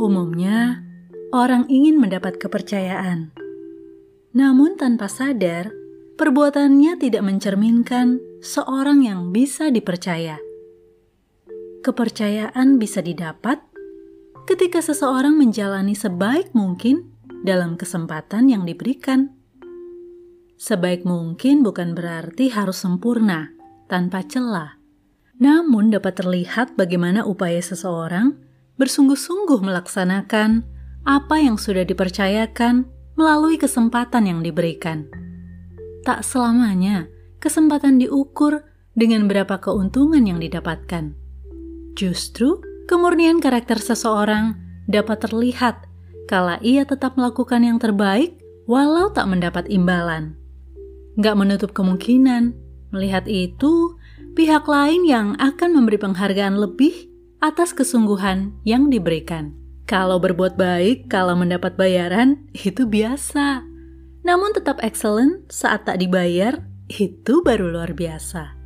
Umumnya, orang ingin mendapat kepercayaan. Namun tanpa sadar, perbuatannya tidak mencerminkan seorang yang bisa dipercaya. Kepercayaan bisa didapat ketika seseorang menjalani sebaik mungkin dalam kesempatan yang diberikan. Sebaik mungkin bukan berarti harus sempurna, tanpa celah. Namun dapat terlihat bagaimana upaya seseorang bersungguh-sungguh melaksanakan apa yang sudah dipercayakan melalui kesempatan yang diberikan. Tak selamanya kesempatan diukur dengan berapa keuntungan yang didapatkan. Justru, kemurnian karakter seseorang dapat terlihat kala ia tetap melakukan yang terbaik walau tak mendapat imbalan. Gak menutup kemungkinan, melihat itu, pihak lain yang akan memberi penghargaan lebih atas kesungguhan yang diberikan. Kalau berbuat baik, kalau mendapat bayaran, itu biasa. Namun tetap excellent saat tak dibayar, itu baru luar biasa.